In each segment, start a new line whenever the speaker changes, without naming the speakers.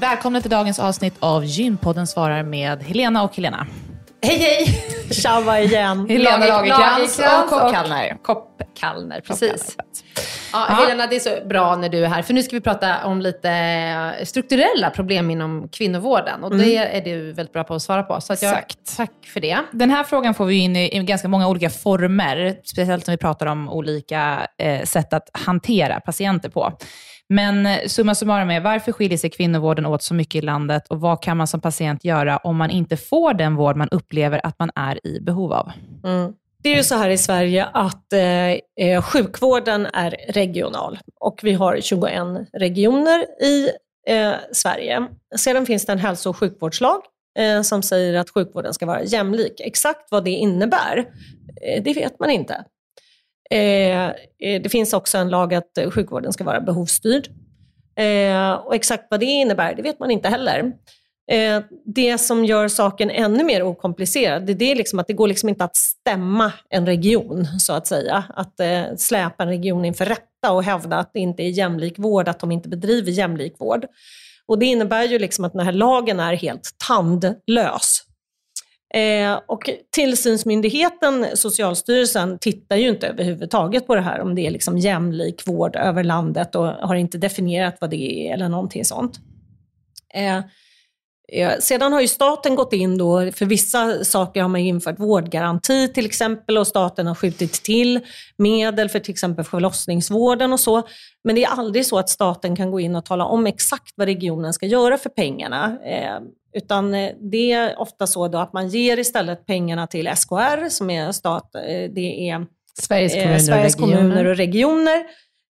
Välkomna till dagens avsnitt av Gynpodden svarar med Helena och Helena.
Hej hej! Tjaba igen.
Helena Lagerkrans och Kopp Kallner.
Kopp Kallner, precis.
Ja,
Ja.
Helena, det är så bra när du är här, för nu ska vi prata om lite strukturella problem inom kvinnovården och det är du väldigt bra på att svara på. Så jag,
Exakt.
tack för det.
Den här frågan får vi in i, i ganska många olika former, speciellt när vi pratar om olika eh, sätt att hantera patienter på. Men eh, summa summarum är, varför skiljer sig kvinnovården åt så mycket i landet och vad kan man som patient göra om man inte får den vård man upplever att man är i behov av?
Mm. Det är ju så här i Sverige att eh, eh sjukvården är regional och vi har 21 regioner i eh, Sverige. Sedan finns det en hälso och sjukvårdslag eh, som säger att sjukvården ska vara jämlik. Exakt vad det innebär, eh, det vet man inte. Eh, eh det finns också en lag att sjukvården ska vara behovsstyrd. Eh, och exakt vad det innebär, det vet man inte heller. Eh, det som gör saken ännu mer okomplicerad, det, det är liksom att det går liksom inte att stämma en region, så att säga. Att eh, släpa en region inför rätta och hävda att det inte är jämlik vård, att de inte bedriver jämlik vård. Och det innebär ju liksom att den här lagen är helt tandlös. Eh, och tillsynsmyndigheten, Socialstyrelsen, tittar ju inte överhuvudtaget på det här, om det är liksom jämlik vård över landet och har inte definierat vad det är eller någonting sånt. Eh, Eh, sedan har ju staten gått in då, för vissa saker har man infört vårdgaranti till exempel och staten har skjutit till medel för till exempel förlossningsvården och så. Men det är aldrig så att staten kan gå in och tala om exakt vad regionen ska göra för pengarna. Eh, utan eh, det är ofta så då att man ger istället pengarna till SKR som är stat, eh, det är
Sveriges
eh,
kommuner,
Sveriges
och regioner.
kommuner och regioner.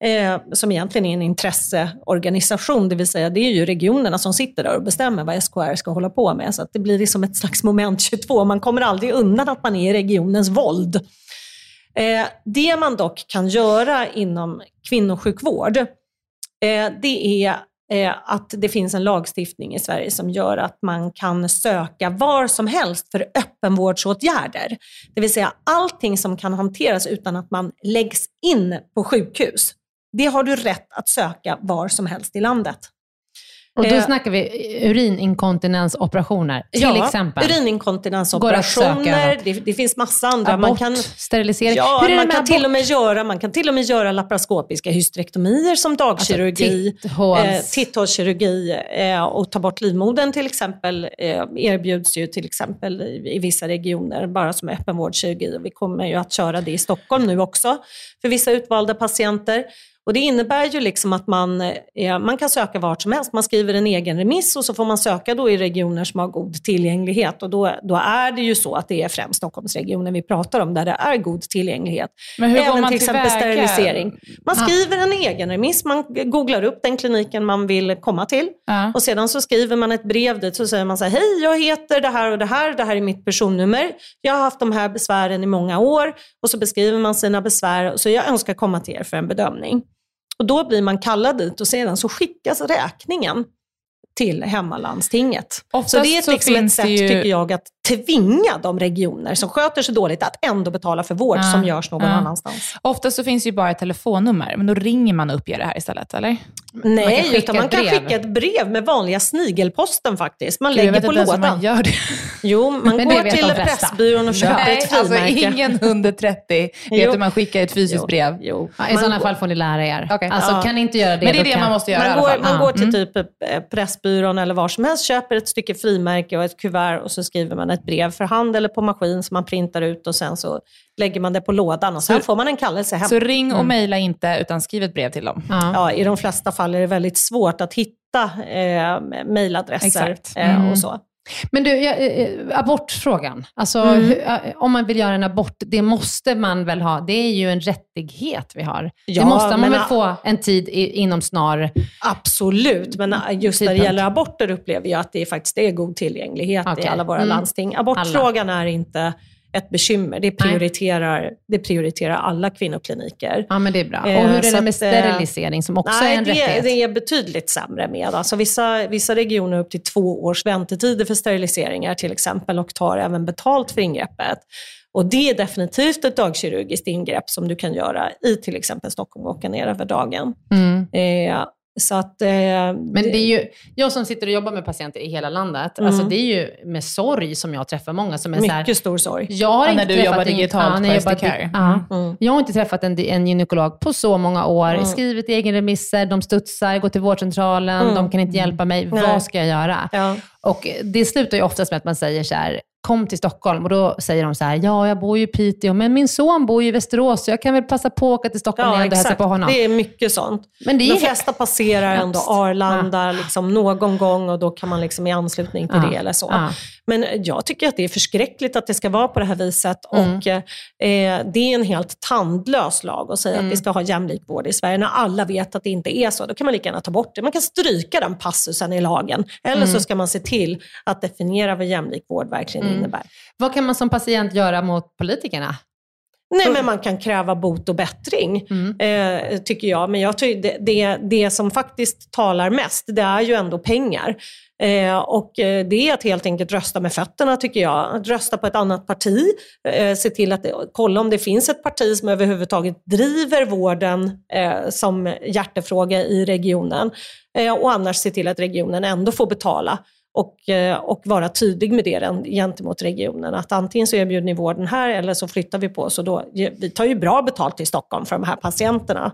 Eh, som egentligen är en intresseorganisation, det vill säga det är ju regionerna som sitter där och bestämmer vad SKR ska hålla på med. Så att det blir liksom ett slags moment 22. Man kommer aldrig undan att man är i regionens våld. Eh, det man dock kan göra inom kvinnosjukvård, eh, det är eh, att det finns en lagstiftning i Sverige som gör att man kan söka var som helst för öppenvårdsåtgärder. Det vill säga allting som kan hanteras utan att man läggs in på sjukhus. Det har du rätt att söka var som helst i landet.
Och då
Eh,
snackar vi urininkontinensoperationer, till
ja,
exempel.
Urininkontinensoperationer, det, det finns massa andra.
Abort,
Man kan,
sterilisering.
Ja, man kan, till och med göra, man kan till och med göra laparoskopiska hysterektomier som dagkirurgi,
Alltså, titthåls-
eh, titthålskirurgi eh, och ta bort livmodern till exempel eh, erbjuds ju till exempel i, i vissa regioner bara som öppenvårdskirurgi. Och vi kommer ju att köra det i Stockholm nu också för vissa utvalda patienter. Och Det innebär ju liksom att man, eh, man kan söka vart som helst. Man skriver en egen remiss och så får man söka då i regioner som har god tillgänglighet. Och då, då är det ju så att det är främst Stockholmsregionen vi pratar om, där det är god tillgänglighet.
Men hur går
Även
man
till exempel sterilisering. Man
Ah.
skriver en egen remiss, man googlar upp den kliniken man vill komma till.
Ja.
Och sedan så skriver man ett brev dit så säger man så här, hej jag heter det här och det här, det här är mitt personnummer. Jag har haft de här besvären i många år. Och så beskriver man sina besvär och så jag önskar komma till er för en bedömning. Och då blir man kallad dit och sedan så skickas räkningen till hemmalandstinget.
Oftast
Så det är ett,
så
liksom ett sätt,
ju-
tycker jag, att tvinga de regioner som sköter sig dåligt att ändå betala för vård
Ja,
som görs någon
ja.
annanstans.
Ofta så finns ju bara ett telefonnummer, men då ringer man och uppger det här istället, eller?
Nej,
skicka
utan man kan
brev.
skicka ett brev med vanliga snigelposten faktiskt. Man
Gud,
lägger på lådan.
man gör det.
Jo, man går till. Pressbyrån och köper ett
alltså
frimärke.
ingen under 30 vet hur man skickar ett fysiskt
Jo,
brev.
Jo.
Ja, I
Man
sådana
går-
fall får ni lära er.
Okej.
Alltså,
Ja.
kan inte göra det,
Men det är det
kan...
man måste göra
Man går,
fall.
man går till
Mm.
typ eh, Pressbyrån eller var som helst, köper ett stycke frimärke och ett kuvert och så skriver man ett brev för hand eller på maskin som man printar ut och sen så lägger man det på lådan och sen
Så-
får man en kallelse hem.
Så ring och mejla inte, utan skriv ett brev till dem.
Ja.
Ja, I de flesta fall är det väldigt svårt att hitta eh, mejladresser eh,
Mm.
och så.
Men du, ja, eh, abortfrågan. Alltså,
Mm.
hur, eh, om man vill göra en abort, det måste man väl ha? Det är ju en rättighet vi har.
Ja,
det måste man väl få en tid i, inom snar...
Absolut, men just när det
Tidpunkt.
gäller aborter upplever jag att det faktiskt är god tillgänglighet i
Okej.
alla våra
Mm.
landsting. Abortfrågan är inte ett bekymmer. Det prioriterar, det prioriterar alla kvinnokliniker.
Ja, men det är bra.
Eh,
Och hur är det med sterilisering som också är en
det,
rättighet?
det är betydligt sämre med. Alltså vissa, vissa regioner upp till två års väntetider för steriliseringar till exempel och tar även betalt för ingreppet. Och det är definitivt ett dagkirurgiskt ingrepp som du kan göra i till exempel Stockholm och åka ner över dagen.
Mm.
Eh, så att, eh,
Men det är ju, jag som sitter och jobbar med patienter i hela landet,
Mm.
alltså det är ju med sorg som jag träffar många som är så här,
mycket stor sorg.
jag har
Ja,
inte
när du
träffat
jobbar
en-
digitalt
när
på
jag jobbar
SD Care.
di- Ja.
Mm.
Jag har inte träffat en, en gynekolog på så många år,
Mm.
skrivit egenremisser, de studsar, går till vårdcentralen,
Mm.
de kan inte hjälpa mig.
Nej.
Vad ska jag göra?
Ja.
Och det slutar ju oftast med att man säger så här, kom till Stockholm. Och då säger de så här, ja jag bor ju i Piteå, men min son bor ju i Västerås, så jag kan väl passa på att åka till Stockholm
Ja,
ändå hälsar
exakt.
på honom.
Det är mycket sånt.
Men det är
De flesta passerar
Ja,
ändå. Arlanda liksom någon gång och då kan man liksom i anslutning till
Ja,
det eller så. Men jag tycker att det är förskräckligt att det ska vara på det här viset
Mm.
och eh, det är en helt tandlös lag att säga
Mm.
att vi ska ha jämlik vård i Sverige när alla vet att det inte är så. Då kan man lika gärna ta bort det. Man kan stryka den passusen i lagen eller
Mm.
så ska man se till att definiera vad jämlik vård verkligen
Mm.
innebär.
Vad kan man som patient göra mot politikerna?
Nej, men man kan kräva bot och bättring.
Mm.
eh, tycker jag. Men jag tycker det, det, det som faktiskt talar mest, det är ju ändå pengar. Eh, och eh, det är att helt enkelt rösta med fötterna tycker jag. Att rösta på ett annat parti, eh, se till att kolla om det finns ett parti som överhuvudtaget driver vården eh, som hjärtefråga i regionen. Eh, och annars se till att regionen ändå får betala och, eh, och vara tydlig med det gentemot regionen. Att antingen så erbjuder ni vården här eller så flyttar vi på oss. Och då, vi tar ju bra betalt i Stockholm för de här patienterna.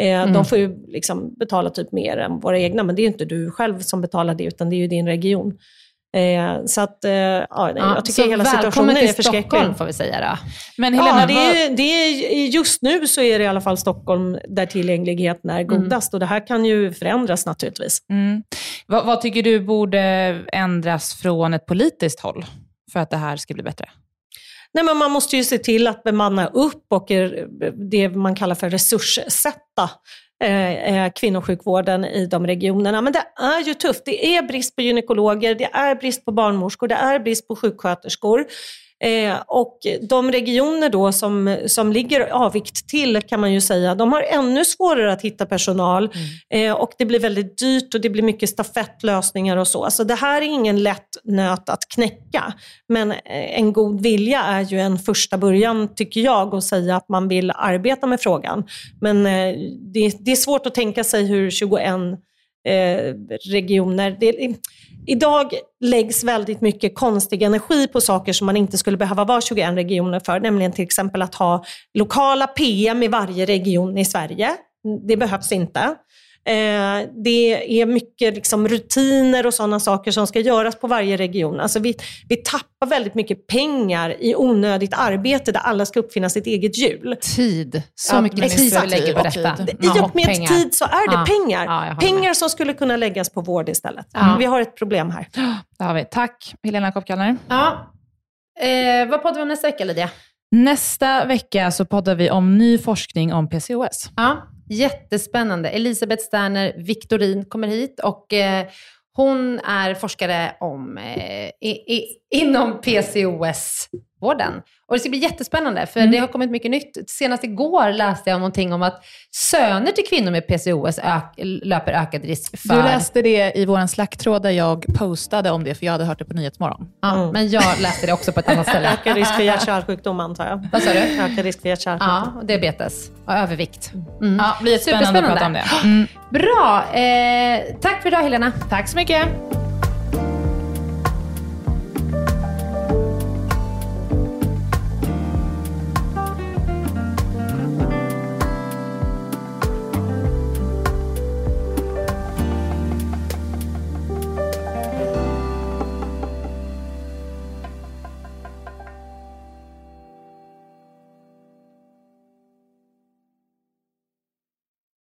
Eh, De får ju liksom betala typ mer än våra egna, men det är ju inte du själv som betalar det, utan det är ju din region. Eh, så att, eh, ja, nej, jag tycker hela
välkommen
situationen är
till
förskräcklig.
Stockholm får vi säga då.
Men Helena,
Ja, det är, det är, just nu så är det i alla fall Stockholm där tillgängligheten är godast och det här kan ju förändras naturligtvis.
Mm. Vad, vad tycker du borde ändras från ett politiskt håll för att det här ska bli bättre?
Nej, men man måste ju se till att bemanna upp och det man kallar för resurssätta Eh, eh, kvinnosjukvården i de regionerna. Men det är ju tufft. Det är brist på gynekologer, det är brist på barnmorskor, det är brist på sjuksköterskor. Eh, och de regioner då som, som ligger avvikt till kan man ju säga, de har ännu svårare att hitta personal eh, och det blir väldigt dyrt och det blir mycket stafettlösningar och så. Så det här är ingen lätt nöt att knäcka. Men eh, en god vilja är ju en första början tycker jag att säga att man vill arbeta med frågan. Men eh, det, det är svårt att tänka sig hur 21 eh, regioner. Det, idag läggs väldigt mycket konstig energi på saker som man inte skulle behöva vara 21 regioner för, nämligen till exempel att ha lokala PM i varje region i Sverige. Det behövs inte. Eh, det är mycket liksom rutiner och sådana saker som ska göras på varje region. Alltså vi, vi tappar väldigt mycket pengar i onödigt arbete där alla ska uppfinna sitt eget hjul.
Tid. Så
Ja,
mycket tid vi lägger på detta.
Det-
I och med
pengar.
tid så är det
Ja.
pengar.
Ja,
pengar som skulle kunna läggas på vård istället.
Ja.
Vi har ett problem här.
Det har vi. Tack Helena Koppkallner.
Ja. Eh, vad poddar vi om nästa vecka, Lydia?
Nästa vecka så poddar vi om ny forskning om PCOS.
Ja, jättespännande. Elisabeth Sterner Victorin kommer hit och eh, hon är forskare om, eh, i, i, inom PCOS sjukvården. Och det ska bli jättespännande, för mm. det har kommit mycket nytt. Senast igår läste jag någonting om att söner till kvinnor med PCOS ök, löper ökad risk för...
Du läste det i vår slacktråd där jag postade om det, för jag hade hört det på Nyhetsmorgon.
Ja, mm. men jag läste det också på ett annat ställe.
ökad risk för hjärt-kärlsjukdom antar jag.
Vad sa du?
Ökad risk för hjärt-kärlsjukdom.
Ja, och diabetes och övervikt.
Mm. Ja, det blir spännande att prata om det.
Mm. Bra. Eh, tack för idag Helena.
Tack så mycket.